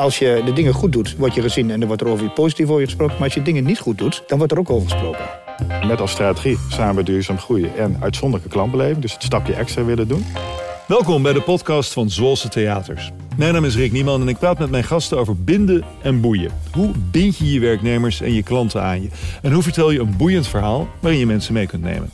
Als je de dingen goed doet, word je gezien en er wordt er over je positief over je gesproken. Maar als je dingen niet goed doet, dan wordt er ook over gesproken. Met als strategie samen duurzaam groeien en uitzonderlijke klantbeleving. Dus het stapje extra willen doen. Welkom bij de podcast van Zwolse Theaters. Mijn naam is Rick Nieman en ik praat met mijn gasten over binden en boeien. Hoe bind je je werknemers en je klanten aan je? En hoe vertel je een boeiend verhaal waarin je mensen mee kunt nemen?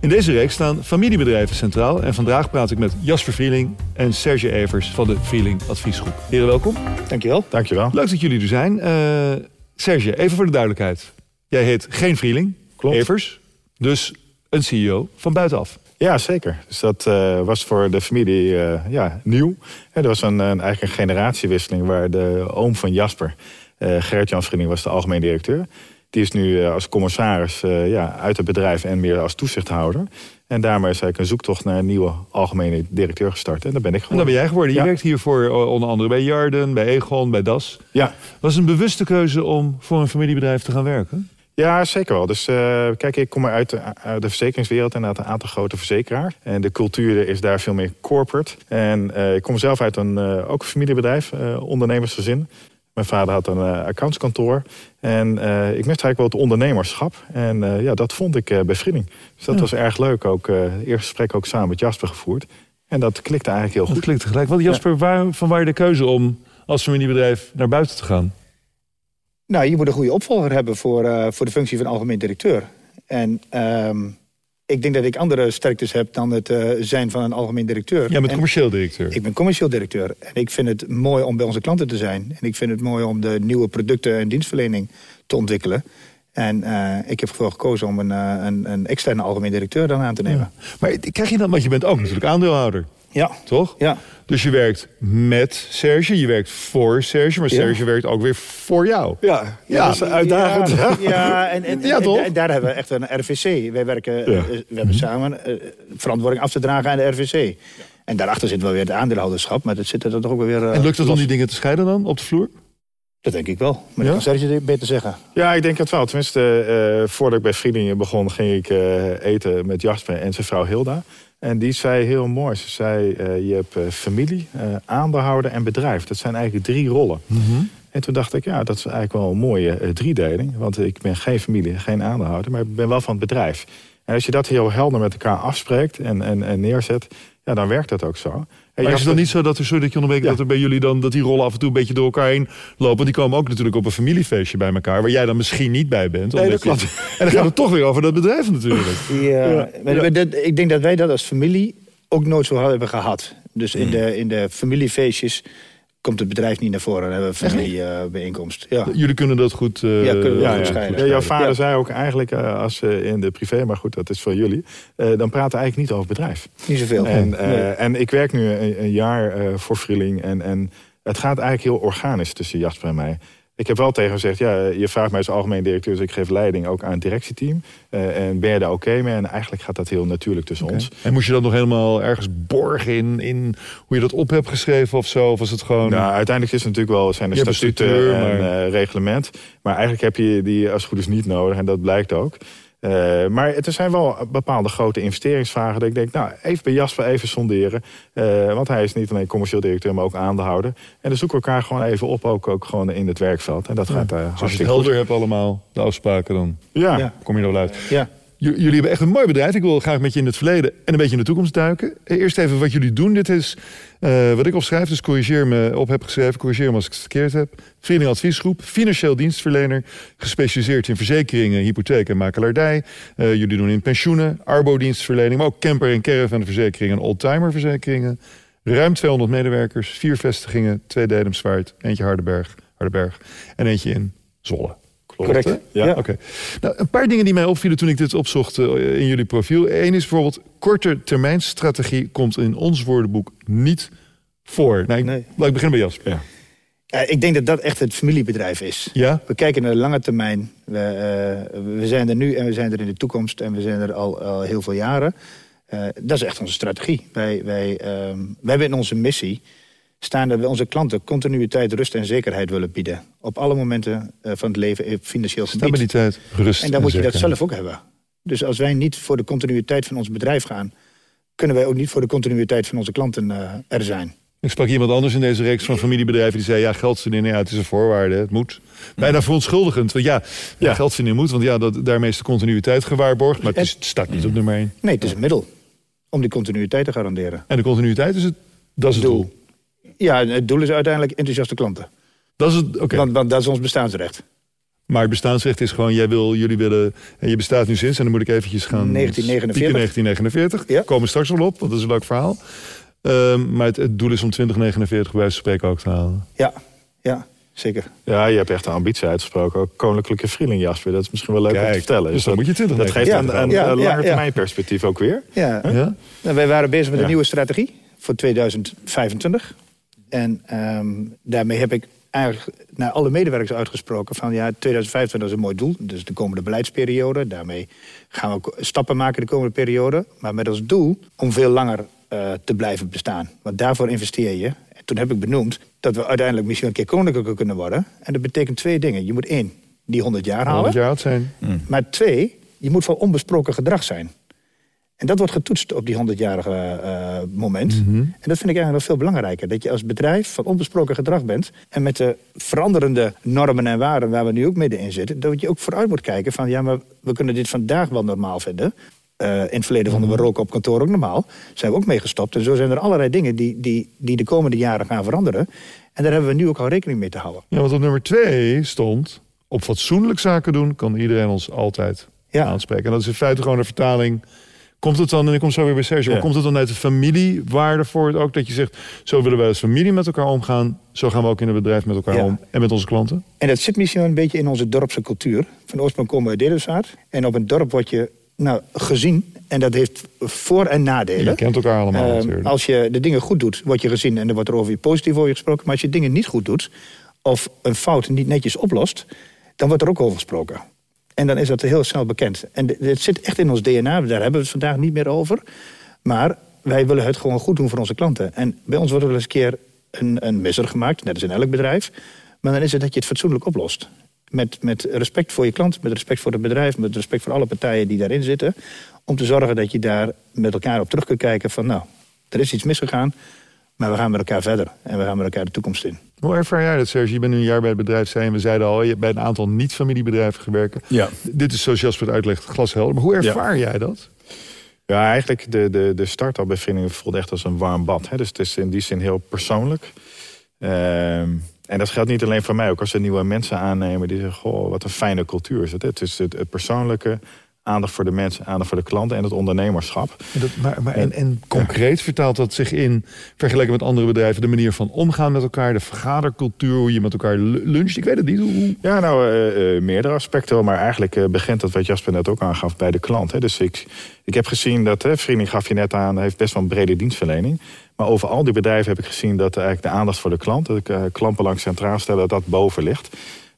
In deze reeks staan familiebedrijven centraal en vandaag praat ik met Jasper Vrieling en Serge Evers van de Vrieling Adviesgroep. Heren, welkom. Dankjewel. Dankjewel. Leuk dat jullie er zijn. Uh, Serge, even voor de duidelijkheid. Jij heet geen Vrieling, Klopt. Evers, dus een CEO van buitenaf. Ja, zeker. Dus dat uh, was voor de familie uh, ja, nieuw. Er was een, een, eigenlijk een generatiewisseling waar de oom van Jasper, uh, Gerrit-Jan Vrieling, was de algemeen directeur. Die is nu als commissaris ja, uit het bedrijf en meer als toezichthouder. En daarmee is eigenlijk een zoektocht naar een nieuwe algemene directeur gestart. En daar ben ik geworden. En dan ben jij geworden. Je ja. werkt hiervoor onder andere bij Jarden, bij Egon, bij Das. Ja. Was het een bewuste keuze om voor een familiebedrijf te gaan werken? Ja, zeker wel. Dus uh, kijk, ik kom uit de, uit de verzekeringswereld en uit een aantal grote verzekeraars. En de cultuur is daar veel meer corporate. En uh, ik kom zelf uit een uh, ook een familiebedrijf, ondernemersgezin. Mijn vader had een accountskantoor. En ik miste eigenlijk wel het ondernemerschap. En ja, dat vond ik bij. Dus dat Ja. was erg leuk. Ook het eerste gesprek ook samen met Jasper gevoerd. En dat klikte eigenlijk heel Dat goed. klinkt tegelijk. Want Jasper, waar, van waar de keuze om als familiebedrijf naar buiten te gaan? Nou, je moet een goede opvolger hebben voor, uh, voor de functie van algemeen directeur. En uh, ik denk dat ik andere sterktes heb dan het uh, zijn van een algemeen directeur. Jij bent en commercieel directeur. Ik ben commercieel directeur. En ik vind het mooi om bij onze klanten te zijn. En ik vind het mooi om de nieuwe producten en dienstverlening te ontwikkelen. En uh, ik heb ervoor gekozen om een, uh, een, een, externe algemeen directeur dan aan te nemen. Ja. Maar krijg je dan, want je bent ook natuurlijk aandeelhouder. Ja. Toch? Ja. Dus je werkt met Serge, je werkt voor Serge, maar Serge ja. werkt ook weer voor jou. Ja, ja, dat is uitdagend. Ja, ja en, en, ja, toch? en, daar hebben we echt een RVC. Wij werken, ja. we hebben samen uh, verantwoording af te dragen aan de RVC. En daarachter zit wel weer het aandeelhouderschap, maar dat zit er toch ook weer. Uh, en lukt het om die dingen te scheiden dan op de vloer? Dat denk ik wel. Maar ja? dat kan Serge beter zeggen. Ja, ik denk het wel. Tenminste, uh, voordat ik bij Vriendingen begon, ging ik uh, eten met Jasper en zijn vrouw Hilda. En die zei heel mooi. Ze zei, uh, je hebt uh, familie, uh, aandeelhouder en bedrijf. Dat zijn eigenlijk drie rollen. Mm -hmm. En toen dacht ik, ja, dat is eigenlijk wel een mooie driedeling. Want ik ben geen familie, geen aandeelhouder, maar ik ben wel van het bedrijf. En als je dat heel helder met elkaar afspreekt en, en, en neerzet, ja, dan werkt dat ook zo. En maar is het dan niet zo dat er, sorry dat je onderbreekt, ja. dat er bij jullie dan dat die rollen af en toe een beetje door elkaar heen lopen? Die komen ook natuurlijk op een familiefeestje bij elkaar, waar jij dan misschien niet bij bent. Nee, dat klopt. Je, en dan gaat het toch weer over dat bedrijf natuurlijk. Ja, ja. Maar dat, ik denk dat wij dat als familie ook nooit zo hebben gehad. Dus in, de, in de familiefeestjes komt het bedrijf niet naar voren. Dan hebben we familiebijeenkomst. Ja. Jullie kunnen dat goed uh, ja, kunnen we ja, goed ja. scheiden. Ja, jouw vader ja. zei ook eigenlijk, uh, als uh, in de privé, maar goed, dat is voor jullie, uh, dan praten we eigenlijk niet over bedrijf. Niet zoveel. En, nee. en ik werk nu een, een jaar voor Vrieling en, en het gaat eigenlijk heel organisch tussen Jasper en mij. Ik heb wel tegen gezegd, ja, je vraagt mij als algemeen directeur, dus ik geef leiding ook aan het directieteam. Uh, en ben je daar oké okay mee? En eigenlijk gaat dat heel natuurlijk tussen okay. ons. En moest je dat nog helemaal ergens borgen in, in hoe je dat op hebt geschreven of zo? Of was het gewoon... Nou, uiteindelijk is het natuurlijk wel, zijn er Je statuten structuur, en maar- uh, reglement. Maar eigenlijk heb je die als het goed is niet nodig en dat blijkt ook. Uh, maar er zijn wel bepaalde grote investeringsvragen. Dat ik denk, nou, even bij Jasper even sonderen. Uh, want hij is niet alleen commercieel directeur, maar ook aandeelhouder. En dan zoeken we elkaar gewoon even op, ook, ook gewoon in het werkveld. En dat Ja. gaat uh, Als je het helder goed. hebt allemaal, de afspraken, dan Ja. Ja. kom je er wel uit. Ja. Jullie hebben echt een mooi bedrijf. Ik wil graag met je in het verleden en een beetje in de toekomst duiken. Eh, Eerst even wat jullie doen. Dit is eh, wat ik opschrijf, dus corrigeer me op heb geschreven. Corrigeer me als ik het verkeerd heb. Vriending Adviesgroep, financieel dienstverlener. Gespecialiseerd in verzekeringen, hypotheek en makelaardij. Eh, jullie doen in pensioenen, arbodienstverlening. Maar ook camper- en caravanverzekeringen en oldtimerverzekeringen. Ruim 200 medewerkers, vier vestigingen, twee Dedemsvaart, eentje Hardenberg, Hardenberg en eentje in Zwolle. Correct. hè? Ja. Ja. Oké. Nou, een paar dingen die mij opvielen toen ik dit opzocht eh, in jullie profiel. Eén is bijvoorbeeld, korte termijn strategie komt in ons woordenboek niet voor. Nou, ik, Nee. Laat ik beginnen bij Jasper. Ja. Ja, ik denk dat dat echt het familiebedrijf is. Ja? We kijken naar de lange termijn. We, eh, we zijn er nu en we zijn er in de toekomst. En we zijn er al, al heel veel jaren. Eh, dat is echt onze strategie. Wij, wij, ehm, wij hebben in onze missie staan dat we onze klanten continuïteit, rust en zekerheid willen bieden. Op alle momenten eh, van het leven in financieel gebied. Stabiliteit, rust En dan moet je dat zelf ook hebben. Dus als wij niet voor de continuïteit van ons bedrijf gaan... kunnen wij ook niet voor de continuïteit van onze klanten eh, er zijn. Ik sprak iemand anders in deze reeks van familiebedrijven die zei: ja, geld verdienen, ja, het is een voorwaarde, het moet. Bijna verontschuldigend. Want ja, Ja. geld verdienen moet, want ja, dat, daarmee is de continuïteit gewaarborgd. Maar het, is- het staat niet op nummer één. Nee, het is een middel om die continuïteit te garanderen. En de continuïteit is het, dat is het doel. Ja, het doel is uiteindelijk enthousiaste klanten. Dat is het, oké. Want, want dat is ons bestaansrecht. Maar het bestaansrecht is gewoon, jij wil, jullie willen, en je bestaat nu sinds, en dan moet ik eventjes gaan... 1949. spieken, 1949. Ja. Komen we straks wel op, want dat is een leuk verhaal. Ehm, maar het, het doel is om 2049 bij wijze van spreken ook te halen. Ja, ja zeker. Ja, je hebt echt de ambitie uitgesproken. Ook koninklijke vriending, Jasper. Dat is misschien wel leuk om te vertellen. dus dan moet je 20 Dat geeft Ja, een, een, ja, een langer ja. termijn perspectief ook weer. Ja. Ja? Nou, wij waren bezig met een nieuwe strategie voor 2025. En ehm, daarmee heb ik eigenlijk naar alle medewerkers uitgesproken van ja, 2025 is een mooi doel. Dus de komende beleidsperiode. Daarmee gaan we ook stappen maken de komende periode. Maar met als doel om veel langer eh, te blijven bestaan. Want daarvoor investeer je. En toen heb ik benoemd dat we uiteindelijk misschien een keer koninklijker kunnen worden. En dat betekent twee dingen. Je moet één, die 100 jaar halen. 100 jaar oud zijn. Maar twee, je moet van onbesproken gedrag zijn. En dat wordt getoetst op die 100-jarige eh, moment. En dat vind ik eigenlijk nog veel belangrijker. Dat je als bedrijf van onbesproken gedrag bent. En met de veranderende normen en waarden waar we nu ook middenin zitten. Dat je ook vooruit moet kijken van ja, maar we kunnen dit vandaag wel normaal vinden. Eh, in het verleden vonden we roken op kantoor ook normaal. Zijn we ook mee gestopt. En zo zijn er allerlei dingen die, die, die de komende jaren gaan veranderen. En daar hebben we nu ook al rekening mee te houden. Ja, want op nummer twee stond... op fatsoenlijk zaken doen kan iedereen ons altijd Ja. aanspreken. En dat is in feite gewoon een vertaling... Komt het dan, en ik kom zo weer bij Sergio, Ja. komt het dan uit de familiewaarde voor het ook? Dat je zegt, zo willen wij als familie met elkaar omgaan. Zo gaan we ook in het bedrijf met elkaar Ja. om. En met onze klanten. En dat zit misschien wel een beetje in onze dorpse cultuur. Van oorsprong komen we uit Dedemsvaart. En op een dorp word je nou, gezien. En dat heeft voor- en nadelen. Je kent elkaar allemaal Ehm, natuurlijk. als je de dingen goed doet, word je gezien en er wordt er over je positief over je gesproken. Maar als je dingen niet goed doet, of een fout niet netjes oplost, dan wordt er ook over gesproken. En dan is dat heel snel bekend. En d- het zit echt in ons DNA, daar hebben we het vandaag niet meer over. Maar wij willen het gewoon goed doen voor onze klanten. En bij ons wordt er wel eens een keer een, een misser gemaakt, net als in elk bedrijf. Maar dan is het dat je het fatsoenlijk oplost. Met, met respect voor je klant, met respect voor het bedrijf, met respect voor alle partijen die daarin zitten. Om te zorgen dat je daar met elkaar op terug kunt kijken van nou, er is iets misgegaan, maar we gaan met elkaar verder. En we gaan met elkaar de toekomst in. Hoe ervaar jij dat, Serge? Je bent nu een jaar bij het bedrijf zijn. We zeiden al, je hebt bij een aantal niet-familiebedrijven gewerkt. Ja. Dit is zoals Jasper het uitlegt, glashelder. Maar hoe ervaar jij dat? Ja, eigenlijk de, de, de start-up bij Vriendingen voelt echt als een warm bad. Hè? Dus het is in die zin heel persoonlijk. Ehm, en dat geldt niet alleen voor mij. Ook als er nieuwe mensen aannemen die zeggen... Goh, wat een fijne cultuur is het. Het is het, het persoonlijke, aandacht voor de mensen, aandacht voor de klanten... en het ondernemerschap. En dat, maar, maar, en, en concreet vertaalt dat zich in, vergeleken met andere bedrijven... de manier van omgaan met elkaar, de vergadercultuur... hoe je met elkaar lu- luncht. Ik weet het niet. Hoe, Ja, nou, eh, eh, meerdere aspecten. Maar eigenlijk eh, begint dat wat Jasper net ook aangaf bij de klant. Hè. Dus ik, ik heb gezien dat, hè, Vriending gaf je net aan... heeft best wel een brede dienstverlening. Maar over al die bedrijven heb ik gezien dat eigenlijk de aandacht voor de klant... dat ik klantbelang centraal stellen, dat dat boven ligt.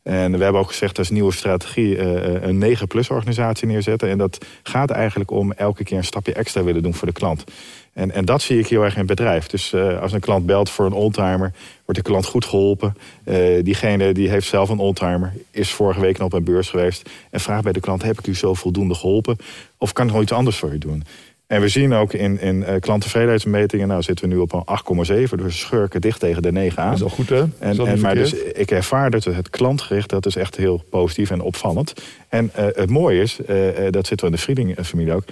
En we hebben ook gezegd als nieuwe strategie eh, eh, een 9-plus organisatie neerzetten. En dat gaat eigenlijk om elke keer een stapje extra willen doen voor de klant. En, en dat zie ik heel erg in het bedrijf. Dus eh, als een klant belt voor een oldtimer, wordt de klant goed geholpen. Eh, diegene die heeft zelf een oldtimer, is vorige week nog op een beurs geweest. En vraagt bij de klant, heb ik u zo voldoende geholpen? Of kan ik nog iets anders voor u doen? En we zien ook in, in eh, klanttevredenheidsmetingen, nou zitten we nu op een 8,7. Dus schurken dicht tegen de 9 aan. Dat is al goed, hè? En, maar dus ik ervaar dat het klantgericht, dat is echt heel positief en opvallend. En eh, het mooie is, eh, dat zit wel in de Vriending-familie ook,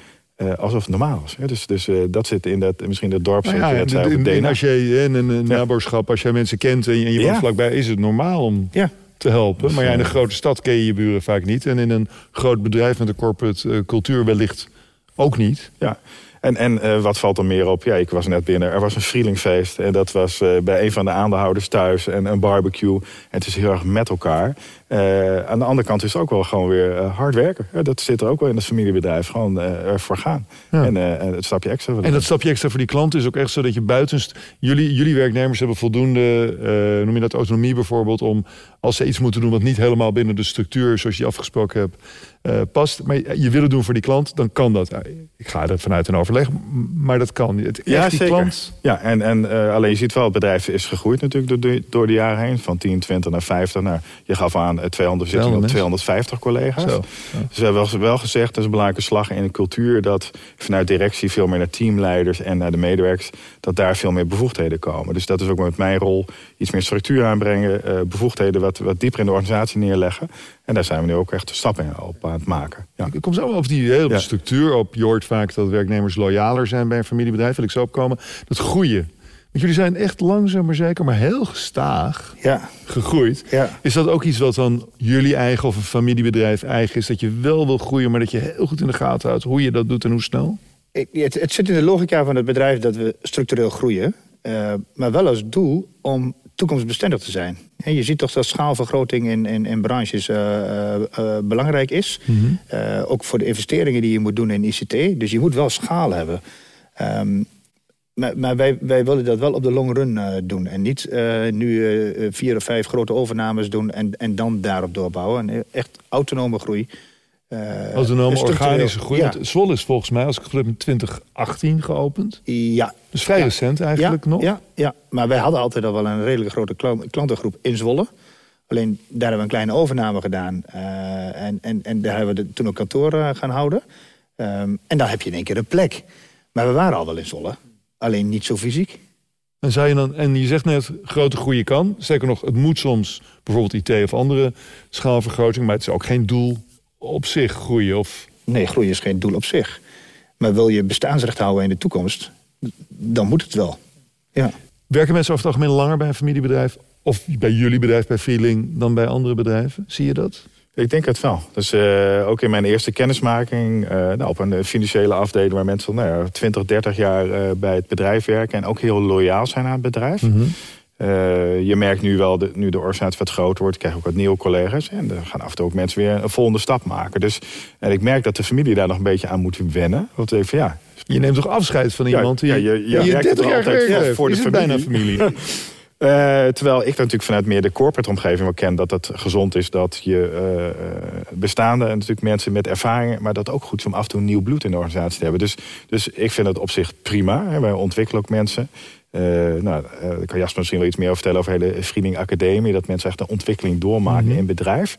alsof het normaal is. Hè? Dus, dus dat zit in dat, misschien dat dorp, Nou ja, in, in, het in, DNA. als je in een, een Ja. als jij mensen kent en je, en je woont Ja. vlakbij, is het normaal om Ja. te helpen. Maar ja, in een grote stad ken je je buren vaak niet. En in een groot bedrijf met een corporate cultuur wellicht ook niet. Ja. En, en eh, wat valt er meer op? Ja, ik was net binnen. Er was een vrielingfeest. En dat was eh, bij een van de aandeelhouders thuis. En een barbecue. En het is heel erg met elkaar. Eh, aan de andere kant is het ook wel gewoon weer hard werken. Ja, dat zit er ook wel in het familiebedrijf. Gewoon ervoor gaan. Ja. En het stapje extra. En dat stapje extra voor die klant is ook echt zo dat je buitenst... Jullie, jullie werknemers hebben voldoende, noem je dat autonomie bijvoorbeeld... om als ze iets moeten doen wat niet helemaal binnen de structuur... zoals je afgesproken hebt, eh, past. Maar je wil het doen voor die klant, dan kan dat. Ik ga er vanuit een overleg, maar dat kan. Het, Ja, die zeker. klant. Ja, en, en eh, alleen je ziet wel, het bedrijf is gegroeid natuurlijk door de, door de jaren heen. Van 10, 20 naar 50. Nou, je gaf aan eh, 200, we zitten nu op 250 collega's. Zo. Dus we hebben wel- gezegd, dat is een belangrijke slag in de cultuur... dat vanuit directie veel meer naar teamleiders en naar de medewerkers... dat daar veel meer bevoegdheden komen. Dus dat is ook met mijn rol iets meer structuur aanbrengen... eh, bevoegdheden wat, wat dieper in de organisatie neerleggen. En daar zijn we nu ook echt stappen op aan het maken. Ja. Ik kom zo op die hele Ja. structuur op. Je hoort vaak dat werknemers loyaler zijn bij een familiebedrijf. Wil ik zo opkomen. Dat groeien. Want jullie zijn echt langzaam maar zeker, maar heel gestaag Ja, gegroeid. ja. Is dat ook iets wat dan jullie eigen of een familiebedrijf eigen is? Dat je wel wil groeien, maar dat je heel goed in de gaten houdt hoe je dat doet en hoe snel? Ik- Het, het zit in de logica van het bedrijf dat we structureel groeien. eh, maar wel als doel om toekomstbestendig te zijn. En je ziet toch dat schaalvergroting in, in, in branches eh, eh, eh, belangrijk is. Eh, ook voor de investeringen die je moet doen in ICT. Dus je moet wel schaal hebben. Ehm, maar maar wij, wij willen dat wel op de long run doen. En niet nu vier of vijf grote overnames doen en, en dan daarop doorbouwen. En echt autonome groei. Eh, Autonome organische groei. Ja, Zwolle is volgens mij, als ik het goed heb, in 2018 geopend. ja, Dus vrij Ja. recent eigenlijk ja, nog. Ja, ja, maar wij hadden altijd al wel een redelijk grote klant- klantengroep in Zwolle. Alleen daar hebben we een kleine overname gedaan. eh, en, en, en daar hebben we de- toen ook kantoor eh, gaan houden. Ehm, en dan heb je in één keer een plek. Maar we waren al wel in Zwolle. Alleen niet zo fysiek. En, zou je dan, en je zegt net, grote groei kan. Zeker nog, het moet soms bijvoorbeeld IT of andere schaalvergroting. Maar het is ook geen doel op zich groeien. Of Nee, groei is geen doel op zich. Maar wil je bestaansrecht houden in de toekomst, dan moet het wel. Ja. werken mensen over het algemeen langer bij een familiebedrijf? Of bij jullie bedrijf, bij Feeling, dan bij andere bedrijven? Zie je dat? Ik denk het wel. Dus eh, ook in mijn eerste kennismaking eh, nou, op een financiële afdeling waar mensen nou, ja, 20, 30 jaar eh, bij het bedrijf werken en ook heel loyaal zijn aan het bedrijf. Eh, je merkt nu wel, de, nu de organisatie wat groter wordt, krijg je ook wat nieuwe collega's. En er gaan af en toe ook mensen weer een volgende stap maken. Dus en ik merk dat de familie daar nog een beetje aan moet wennen. Want ik van ja, Je neemt toch afscheid van Ja, iemand die ja, je- je die werkt 30 er jaar altijd voor- voor de bijna familie. Eh, terwijl ik natuurlijk vanuit meer de corporate omgeving wel ken dat het gezond is dat je eh, bestaande en natuurlijk mensen met ervaring, maar dat ook goed is om af en toe nieuw bloed in de organisatie te hebben. Dus, dus ik vind het op zich prima. Hè. Wij ontwikkelen ook mensen. Eh, nou, eh, daar kan Jasper misschien wel iets meer over vertellen over hele Vriending Academie. Dat mensen echt een ontwikkeling doormaken in bedrijf.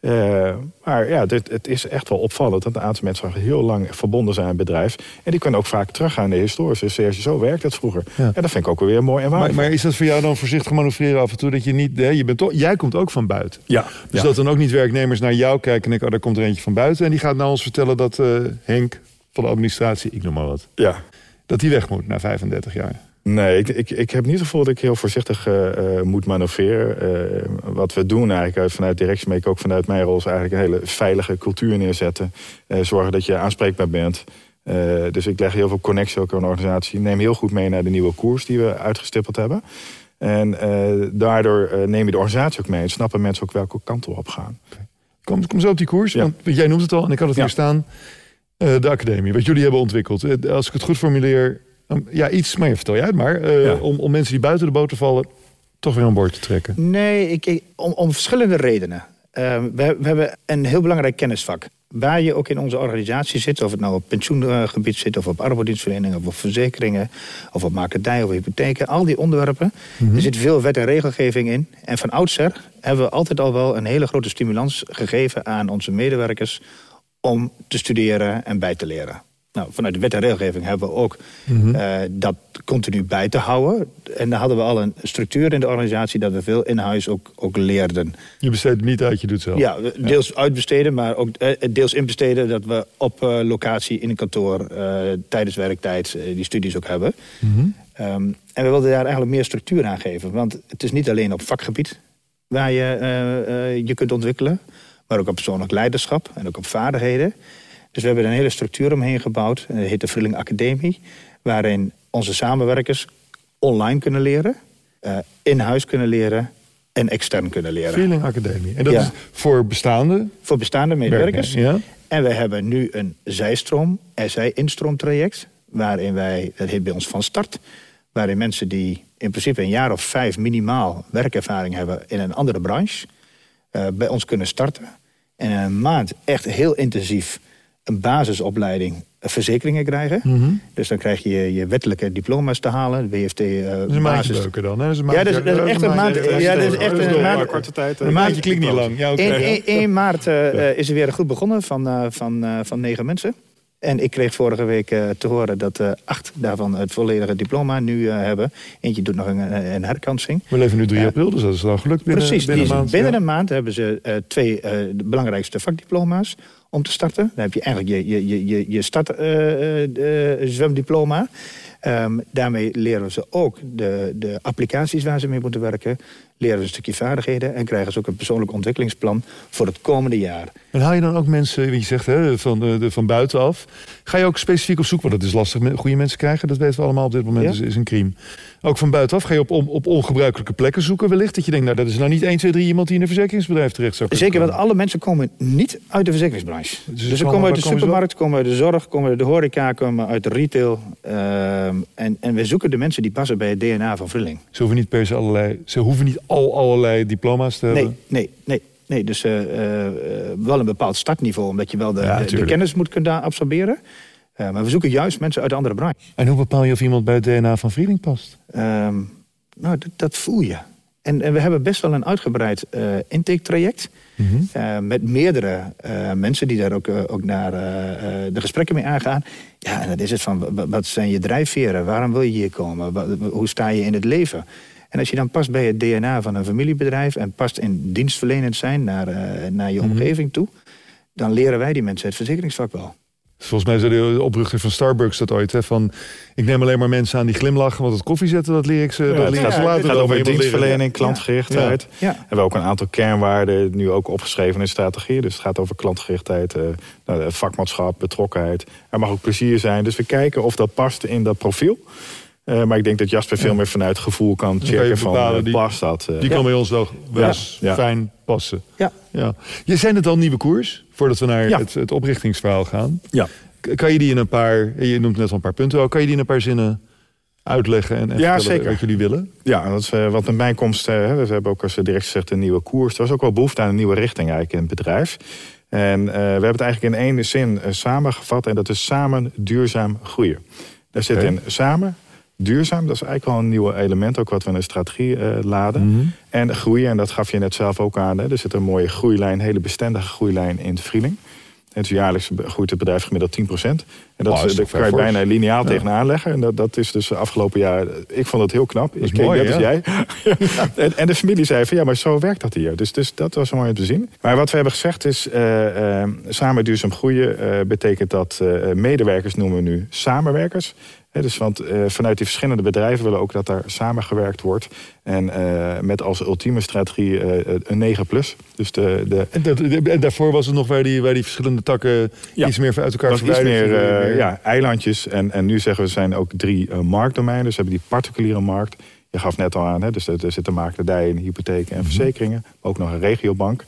Eh, maar ja, dit, het is echt wel opvallend dat een aantal mensen heel lang verbonden zijn aan het bedrijf. En die kunnen ook vaak teruggaan in de historische. Serge, zo werkt het vroeger. Ja. En dat vind ik ook weer mooi en Maar, waardevol. maar is dat voor jou dan voorzichtig manoeuvreren af en toe? Dat je niet, hè, je bent toch, jij komt ook van buiten. ja, Dus ja. dat dan ook niet werknemers naar jou kijken en denken, oh, daar komt er eentje van buiten. En die gaat nou ons vertellen dat Henk van de administratie, ik noem maar wat, ja. dat die weg moet na 35 jaar. Nee, ik, ik, ik heb niet het gevoel dat ik heel voorzichtig eh, eh, moet manoeuvreren. Eh, wat we doen eigenlijk uit, vanuit ik ook vanuit mijn rol... is eigenlijk een hele veilige cultuur neerzetten. Zorgen dat je aanspreekbaar bent. Dus ik leg heel veel connectie ook aan de organisatie. Neem heel goed mee naar de nieuwe koers die we uitgestippeld hebben. En daardoor neem je de organisatie ook mee. En snappen mensen ook welke kant we op gaan. Kom, kom zo op die koers, Ja. want jij noemt het al en ik had het Ja. hier staan. De academie, wat jullie hebben ontwikkeld. Als ik het goed formuleer, um, ja iets, maar vertel jij het maar. eh, Ja. om, om mensen die buiten de boot vallen, toch weer aan boord te trekken. Nee, ik, ik- om, om verschillende redenen. Eh, we, we hebben een heel belangrijk kennisvak. Waar je ook in onze organisatie zit, of het nou op pensioengebied zit, of op arbeidsdienstverlening, of op verzekeringen, of op makerdij of hypotheken, al die onderwerpen. Er zit veel wet en regelgeving in. En van oudsher hebben we altijd al wel een hele grote stimulans gegeven aan onze medewerkers om te studeren en bij te leren. Nou, vanuit de wet en regelgeving hebben we ook eh, dat continu bij te houden. En dan hadden we al een structuur in de organisatie dat we veel in huis ook, ook leerden. Je besteedt niet uit, je doet zelf. Ja, deels uitbesteden, maar ook eh, deels inbesteden. Dat we op eh, locatie in een kantoor tijdens werktijd die studies ook hebben. Ehm, en we wilden daar eigenlijk meer structuur aan geven. Want het is niet alleen op vakgebied waar je je kunt ontwikkelen. Maar ook op persoonlijk leiderschap en ook op vaardigheden. Dus we hebben een hele structuur omheen gebouwd. En dat heet de Vrilling Academie. Waarin onze samenwerkers online kunnen leren. eh, in huis kunnen leren en extern kunnen leren. Feeling Academie. En dat Ja. is voor bestaande Voor bestaande medewerkers. Ja? En we hebben nu een zijstroom, SI-instroomtraject. Waarin wij, dat heet bij ons van start. Waarin mensen die in principe een jaar of vijf minimaal werkervaring hebben in een andere branche. eh, bij ons kunnen starten. En in een maand echt heel intensief een basisopleiding verzekeringen krijgen. Mhm. Dus dan krijg je je wettelijke diploma's te halen. WFT uh, Dat is een maandje basis. leuker dan. Hè? Dat is een Ja, dat is, dat is echt een maand. Ja, dat is echt een maand. korte tijd. Een maandje klinkt niet lang. Ja, oké. 1, 1, 1 maart eh, eh, is er weer een groep begonnen van, eh, van, eh, van negen mensen. En ik kreeg vorige week eh, te horen dat eh, acht daarvan het volledige diploma nu eh, hebben. Eentje doet nog een, een herkansing. We leven nu 3 Ja. april, dus dat is dan gelukt binnen, Precies, binnen een maand. binnen ja. een maand hebben ze eh, twee eh, de belangrijkste vakdiploma's om te starten. Dan heb je eigenlijk je, je, je, je, je start eh, eh, zwemdiploma. Ehm, daarmee leren ze ook de, de applicaties waar ze mee moeten werken. Leren we een stukje vaardigheden en krijgen ze ook een persoonlijk ontwikkelingsplan voor het komende jaar. En haal je dan ook mensen, wie je zegt, hè, van, de, de, van buitenaf? Ga je ook specifiek op zoek, want het is lastig met goede mensen krijgen. Dat weten we allemaal op dit moment, Ja. is, is een crime. Ook van buitenaf ga je op, op, ongebruikelijke plekken zoeken wellicht. Dat je denkt, nou dat is nou niet 1, 2, 3 iemand die in een verzekeringsbedrijf terecht zou kunnen Zeker, want alle mensen komen niet uit de verzekeringsbranche. Dus Dus, ze komen uit de ze supermarkt, komen uit de zorg, komen uit de horeca, komen uit de retail. Ehm, en, en we zoeken de mensen die passen bij het DNA van Vrilling. Ze hoeven niet per se allerlei, ze hoeven niet al allerlei diploma's te hebben. Nee, nee, nee. Nee, dus eh, eh, eh, wel een bepaald startniveau, omdat je wel de, Ja, de- kennis moet kunnen absorberen. Maar we zoeken juist mensen uit de andere branche. En hoe bepaal je of iemand bij het DNA van Vrieling past? Ehm, nou, dat, voel je. En, en we hebben best wel een uitgebreid eh intaketraject. eh, met meerdere mensen die daar ook, ook naar de gesprekken mee aangaan. Ja, en dat is het van, wa- wat zijn je drijfveren? Waarom wil je hier komen? Hoe sta je in het leven? En als je dan past bij het DNA van een familiebedrijf... en past in dienstverlenend zijn naar, eh, naar je omgeving toe... dan leren wij die mensen het verzekeringsvak wel. Volgens mij zei de oprichter van Starbucks dat ooit. Hè, van, ik neem alleen maar mensen aan die glimlachen. Want het koffie zetten, dat leer ik ze, dat ze later het gaat over dienstverlening, klantgerichtheid. Ja. We hebben ook een aantal kernwaarden nu ook opgeschreven in de strategie. Dus het gaat over klantgerichtheid, eh, nou, vakmanschap, betrokkenheid. Er mag ook plezier zijn. Dus we kijken of dat past in dat profiel. Eh, maar ik denk dat Jasper veel meer vanuit gevoel kan checken van bepalen, eh, die- past dat. eh. Die kan bij ons wel, wel Ja, eens ja. fijn passen. Ja. Ja. Je zei het al, nieuwe koers. Voordat we naar Ja. het, het oprichtingsverhaal gaan. ja. Kan je die in een paar, je noemt net al een paar punten. ook, Kan je die in een paar zinnen uitleggen en, en Ja, zeker. wat jullie willen? Ja, dat is, eh, wat met mijn komst, hè, we hebben ook als direct gezegd een nieuwe koers. Er was ook wel behoefte aan een nieuwe richting eigenlijk in het bedrijf. En eh, we hebben het eigenlijk in één zin samengevat en dat is samen duurzaam groeien. Daar zit in samen, duurzaam, dat is eigenlijk wel een nieuw element, ook wat we in de strategie eh, laden. Mhm. En groeien, en dat gaf je net zelf ook aan, hè, er zit een mooie groeilijn, een hele bestendige groeilijn in de Vrieling. Het jaarlijks groeit het bedrijf gemiddeld 10%. En dat, Oh, dat is kan je fors? bijna lineaal Ja. tegenaan leggen. En dat, dat is dus de afgelopen jaar... Ik vond het heel knap. is ik mooi, net als ja. jij. en, en de familie zei van ja, maar zo werkt dat hier. Dus, dus dat was mooi om te zien. Maar wat we hebben gezegd is... eh, eh, samen duurzaam groeien betekent dat... medewerkers noemen we nu samenwerkers. Hè, dus want eh, vanuit die verschillende bedrijven willen ook dat daar samengewerkt wordt. En eh, met als ultieme strategie eh, een 9 plus. Dus de, de, En, dat, en daarvoor was het nog waar die, waar die verschillende takken Ja. iets meer uit elkaar was iets verwijderd meer, ja, eilandjes. En, en nu zeggen we, er zijn ook drie marktdomeinen. Dus we hebben die particuliere markt. Je gaf net al aan, hè, dus er, er zitten makeldijen, hypotheken en verzekeringen. Maar ook nog een regiobank.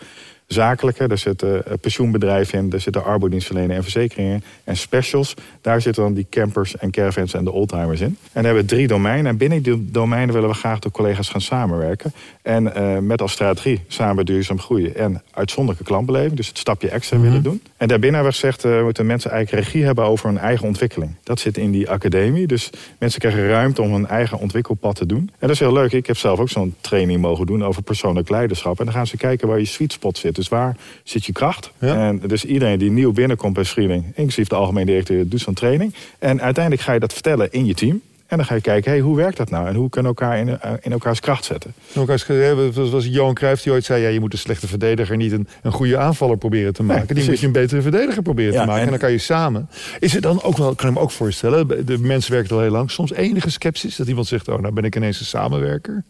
Zakelijke, daar zitten eh, pensioenbedrijven in. Daar zitten arbodienstverleners en verzekeringen in. En specials, daar zitten dan die campers en caravans en de oldtimers in. En dan hebben we drie domeinen. En binnen die domeinen willen we graag de collega's gaan samenwerken. En eh, met als strategie samen duurzaam groeien. En uitzonderlijke klantbeleving, dus het stapje extra willen doen. En daarbinnen hebben we gezegd, eh, moeten mensen eigenlijk regie hebben over hun eigen ontwikkeling. Dat zit in die academie. Dus mensen krijgen ruimte om hun eigen ontwikkelpad te doen. En dat is heel leuk. Ik heb zelf ook zo'n training mogen doen over persoonlijk leiderschap. En dan gaan ze kijken waar je sweet spot zit. Dus waar zit je kracht? Ja. En dus iedereen die nieuw binnenkomt bij Screening, inclusief de algemene directeur, doet zo'n training. En uiteindelijk ga je dat vertellen in je team. En dan ga je kijken, hey, hoe werkt dat nou? En hoe kunnen we elkaar in, eh, in elkaars kracht zetten? Ook als, hè, was, Johan Cruijff die ooit zei... Ja, je moet een slechte verdediger niet een, een goede aanvaller proberen te maken. die precies. moet je een betere verdediger proberen Ja, te maken. En, en- dan kan je samen... Is het dan ook wel, kan ik me ook voorstellen... de mensen werken al heel lang... soms enige sceptisch dat iemand zegt... oh, nou ben ik ineens een samenwerker.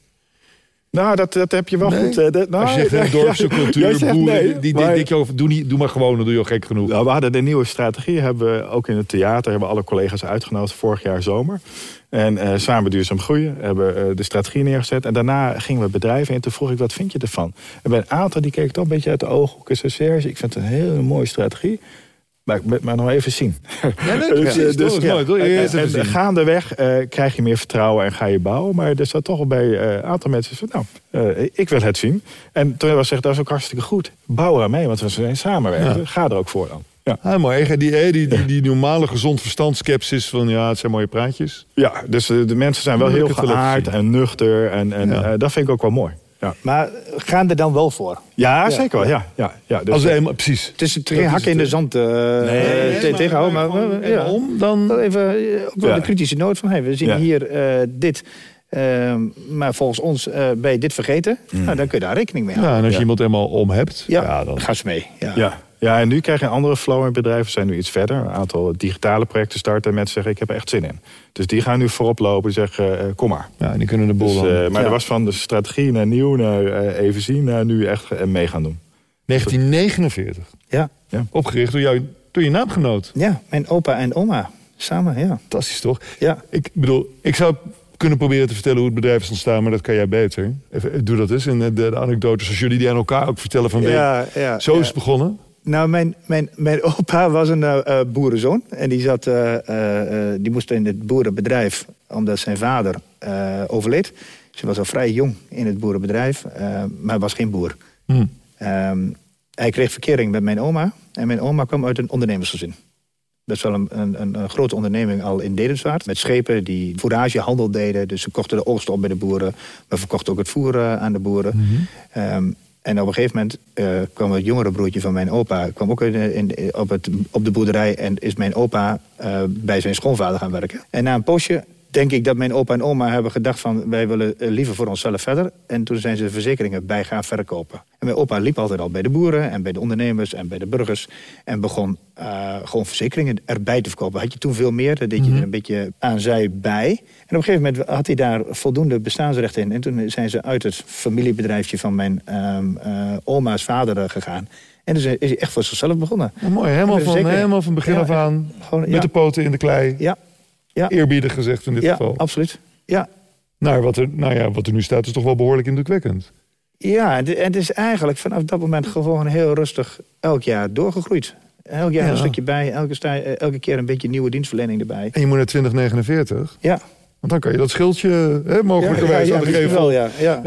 Nou, dat, dat heb je wel Nee. goed. dat- nou, Als je zegt, ja, dorpse cultuur, zegt boeren... nee, die, die maar- over, doe, niet, doe maar gewoon, dan doe je al gek genoeg. Nou, we hadden de nieuwe strategie, hebben we ook in het theater, hebben alle collega's uitgenodigd vorig jaar zomer. En eh, samen duurzaam groeien, hebben eh, de strategie neergezet. En daarna gingen we bedrijven in. Toen vroeg ik, wat vind je ervan? En bij een aantal die keken toch een beetje uit de ooghoek. En zei, Serge, ik vind het een hele mooie strategie. Maar, maar nog even zien. Ja, mooi. En, en, even zien. gaandeweg eh, krijg je meer vertrouwen en ga je bouwen. Maar er zat toch wel bij eh, een aantal mensen van, nou, eh, ik wil het zien. En toen we gezegd, dat is ook hartstikke goed. Bouw er mee, want we zijn samenwerken. Ja. Ga er ook voor dan. Ja, Ah, mooi. Die, die, die, die normale gezond verstand skepsis van ja, het zijn mooie praatjes. ja dus de mensen zijn wel heel geaard en nuchter. En, en Ja. dat vind ik ook wel mooi. Ja, Maar gaan er dan wel voor? ja zeker wel. Ja, ja, ja, dus, Als we eenmaal, precies. Het is geen is hak in de het, zand eh, Nee, eh, te- tegenhouden. Maar, maar, maar, ja. om, dan... Even eh, ook wel Ja. de kritische noot van... Hey, we zien Ja. hier eh, dit, eh, maar volgens ons eh, ben je dit vergeten. Mm. Nou, dan kun je daar rekening mee houden. Ja, en als je Ja. iemand eenmaal om hebt, Ja, ja, dan... ga ze mee. Ja. Ja. ja, en nu krijg je een andere flow in bedrijven. zijn nu iets verder. Een aantal digitale projecten starten. En mensen zeggen, ik heb er echt zin in. Dus die gaan nu voorop lopen en zeggen, eh, kom maar. Ja, en die kunnen de boel Dus, eh, maar Ja. er was van de strategie naar nieuw, naar eh, even zien... naar nu echt mee gaan doen. 1949. Ja. Opgericht door, jou, door je naamgenoot. ja, mijn opa en oma samen, ja. Fantastisch toch? ja. Ik bedoel, ik zou kunnen proberen te vertellen hoe het bedrijf is ontstaan, maar dat kan jij beter. Even, doe dat eens. En de, de anekdotes zoals jullie die aan elkaar ook vertellen van ja, ja Zo ja. is het begonnen. Nou, mijn, mijn, mijn opa was een eh, boerenzoon. En die, zat, eh, die moest in het boerenbedrijf, omdat zijn vader overleed. Ze was al vrij jong in het boerenbedrijf, maar was geen boer. Hm. Ehm, hij kreeg verkering met mijn oma. En mijn oma kwam uit een ondernemersgezin. Best wel een, een, een, grote onderneming al in Dedemswaard. Met schepen die fouragehandel deden. Dus ze kochten de oogst op bij de boeren. Maar verkochten ook het voer aan de boeren. Ehm, en op een gegeven moment eh, kwam het jongere broertje van mijn opa... kwam ook in, op, het, op de boerderij en is mijn opa eh, bij zijn schoonvader gaan werken. En na een poosje denk ik dat mijn opa en oma hebben gedacht van... wij willen eh, liever voor onszelf verder. En toen zijn ze de verzekeringen bij gaan verkopen. En mijn opa liep altijd al bij de boeren en bij de ondernemers en bij de burgers... en begon eh, gewoon verzekeringen erbij te verkopen. Had je toen veel meer, dat deed je er een beetje aan zij bij. En op een gegeven moment had hij daar voldoende bestaansrecht in. En toen zijn ze uit het familiebedrijfje van mijn ehm, eh, oma's vader gegaan. En dus is hij echt voor zichzelf begonnen. Nou, mooi, helemaal van, helemaal van begin Ja, af aan. Gewoon, Met ja, de poten in de klei. ja, ja, Eerbiedig gezegd in dit ja, geval. absoluut. Ja, Nou, wat er, nou ja, wat er nu staat is toch wel behoorlijk indrukwekkend. Ja, en het- is eigenlijk vanaf dat moment gewoon heel rustig elk jaar doorgegroeid. Elk jaar Ja. een stukje bij, elke, keer een beetje nieuwe dienstverlening erbij. En je moet naar 2049. Ja, Want dan kan je dat schildje hè, mogelijkerwijs ja, aan de gevel. wel, ja. ja.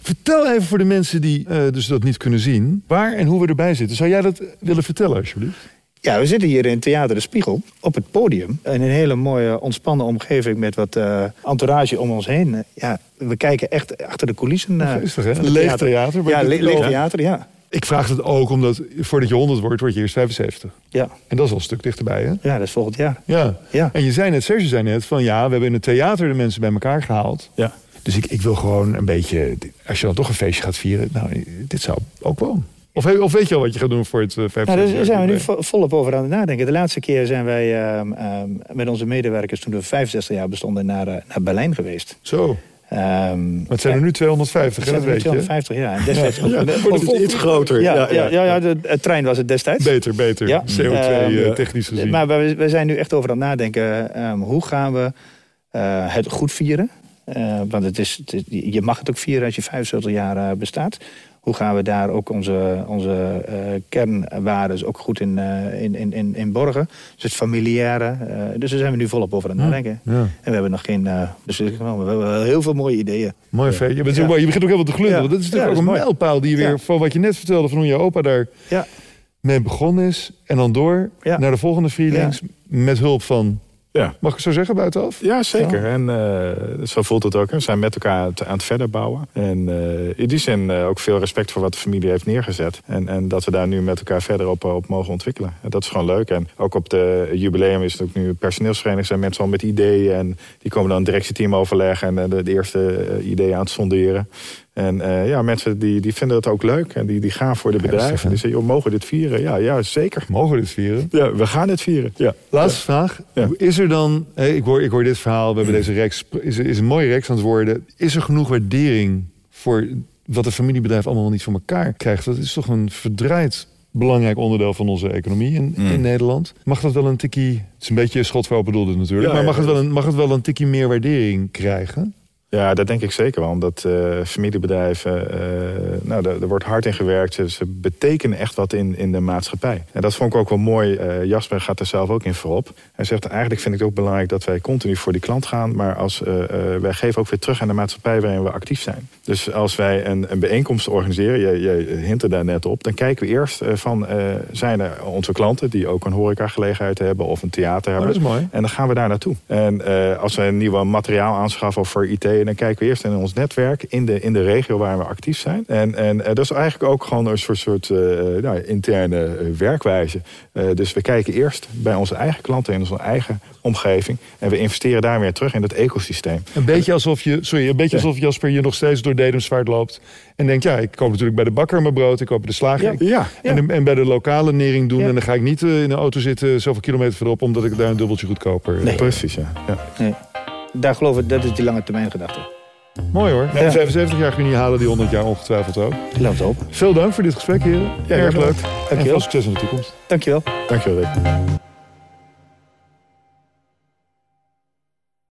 Vertel even voor de mensen die eh, dus dat niet kunnen zien... waar en hoe we erbij zitten. Zou jij dat willen vertellen, alsjeblieft? Ja, we zitten hier in Theater de Spiegel op het podium. In een hele mooie, ontspannen omgeving met wat eh, entourage om ons heen. Ja, we kijken echt achter de coulissen. eh, Geestig, hè? Leeg theater. maar Ja, le- leeg theater, ja. Ik vraag het ook omdat voordat je 100 wordt, word je eerst 75. ja. En dat is al een stuk dichterbij, hè? Ja, dat is volgend jaar. Ja. Ja. En je zei net, Serge zei net, van ja, we hebben in het theater de mensen bij elkaar gehaald. Ja. Dus ik, ik wil gewoon een beetje, als je dan toch een feestje gaat vieren, nou, dit zou ook wel. Of, of weet je al wat je gaat doen voor het uh, 50 Nou, daar zijn we nu vo- volop over aan het nadenken. De laatste keer zijn wij ehm, ehm, met onze medewerkers, toen we 65 jaar bestonden, naar, eh, naar Berlijn geweest. Zo, maar het zijn er nu 250, hè, zijn dat we weet je. 250 jaar. En destijds Ja, wordt het iets groter. Ja, ja, ja, ja, de, trein was het destijds. Beter, beter. Ja. CO2 Ehm, eh, technisch gezien. Maar we, we zijn nu echt over aan het nadenken. hoe gaan we eh, het goed vieren? Eh, want het is, het je mag het ook vieren als je 75 jaar eh, bestaat. Hoe gaan we daar ook onze, onze eh, kernwaarden ook goed in, eh, in, in, in, in borgen? Dus het familiaire. eh, dus daar zijn we nu volop over aan het nadenken. ja. En we hebben nog geen genomen. We hebben wel heel veel mooie ideeën. Mooi feest. Je, bent zo Ja. je begint ook helemaal te glunderen. Dat is natuurlijk ook een mooi. mijlpaal die je weer, van wat je net vertelde, van hoe je opa daar Ja, mee begonnen is. En dan door naar de volgende freelance met hulp van, Ja. mag ik zo zeggen, buitenaf? Ja, zeker. En eh, zo voelt het ook. hè. We zijn met elkaar aan het, aan het verder bouwen. En eh, in die zin eh, ook veel respect voor wat de familie heeft neergezet. En, en dat we daar nu met elkaar verder op, op mogen ontwikkelen. En dat is gewoon leuk. En ook op de jubileum is het ook nu personeelsvereniging. zijn mensen al met ideeën. En die komen dan een directieteam overleggen. En de, de eerste ideeën aan het sonderen. En eh, ja, mensen die, die vinden het ook leuk. En die, die gaan voor de bedrijven. Die zeggen, joh, mogen we dit vieren? Ja, ja, zeker. Mogen we dit vieren? Ja, we gaan het vieren. Ja. Laatste vraag. Ja. Is er dan, ik, hoor, ik hoor dit verhaal, we hebben deze rex, is, is een mooie rex aan het worden. Is er genoeg waardering voor wat een familiebedrijf allemaal niet voor elkaar krijgt? Dat is toch een verdraaid belangrijk onderdeel van onze economie in, Mm. in Nederland. Mag dat wel een tikkie, het is een beetje schot voor open bedoelde natuurlijk, Ja, maar mag, ja, het wel een, mag het wel een tikkie meer waardering krijgen? Ja, dat denk ik zeker wel. Omdat uh, familiebedrijven, uh, nou, er, wordt hard in gewerkt. Ze, ze, betekenen echt wat in, in de maatschappij. En dat vond ik ook wel mooi. Uh, Jasper gaat er zelf ook in voorop. Hij zegt, eigenlijk vind ik het ook belangrijk dat wij continu voor die klant gaan. Maar als, wij geven ook weer terug aan de maatschappij waarin we actief zijn. Dus als wij een, een bijeenkomst organiseren, je, je hint er daar net op. Dan kijken we eerst van, zijn er onze klanten die ook een horecagelegenheid hebben of een theater hebben. Oh, dat is mooi. En dan gaan we daar naartoe. En als we een nieuw materiaal aanschaffen of voor IT en dan kijken we eerst in ons netwerk in de, in de regio waar we actief zijn. En, en dat is eigenlijk ook gewoon een soort, soort uh, nou, interne werkwijze. Uh, dus we kijken eerst bij onze eigen klanten in onze eigen omgeving. En we investeren daar weer terug in dat ecosysteem. Een beetje alsof je, sorry, een beetje alsof Jasper je nog steeds door Dedemsvaart loopt. En denkt, ja, ik koop natuurlijk bij de bakker mijn brood, ik koop bij de slager. Ja. ja. En, en, bij de lokale nering doen. En dan ga ik niet in de auto zitten zoveel kilometer verderop, omdat ik daar een dubbeltje goedkoper. Nee. Precies, ja. ja. Nee daar geloof ik, dat is die lange termijn gedachte. Mooi hoor. Ja. 75 jaar kun je niet halen, die 100 jaar ongetwijfeld ook. Loopt op. Veel dank voor dit gesprek, heren. Ja, Erg leuk. Dankjewel. En veel succes in de toekomst. Dankjewel. Dankjewel, Rick.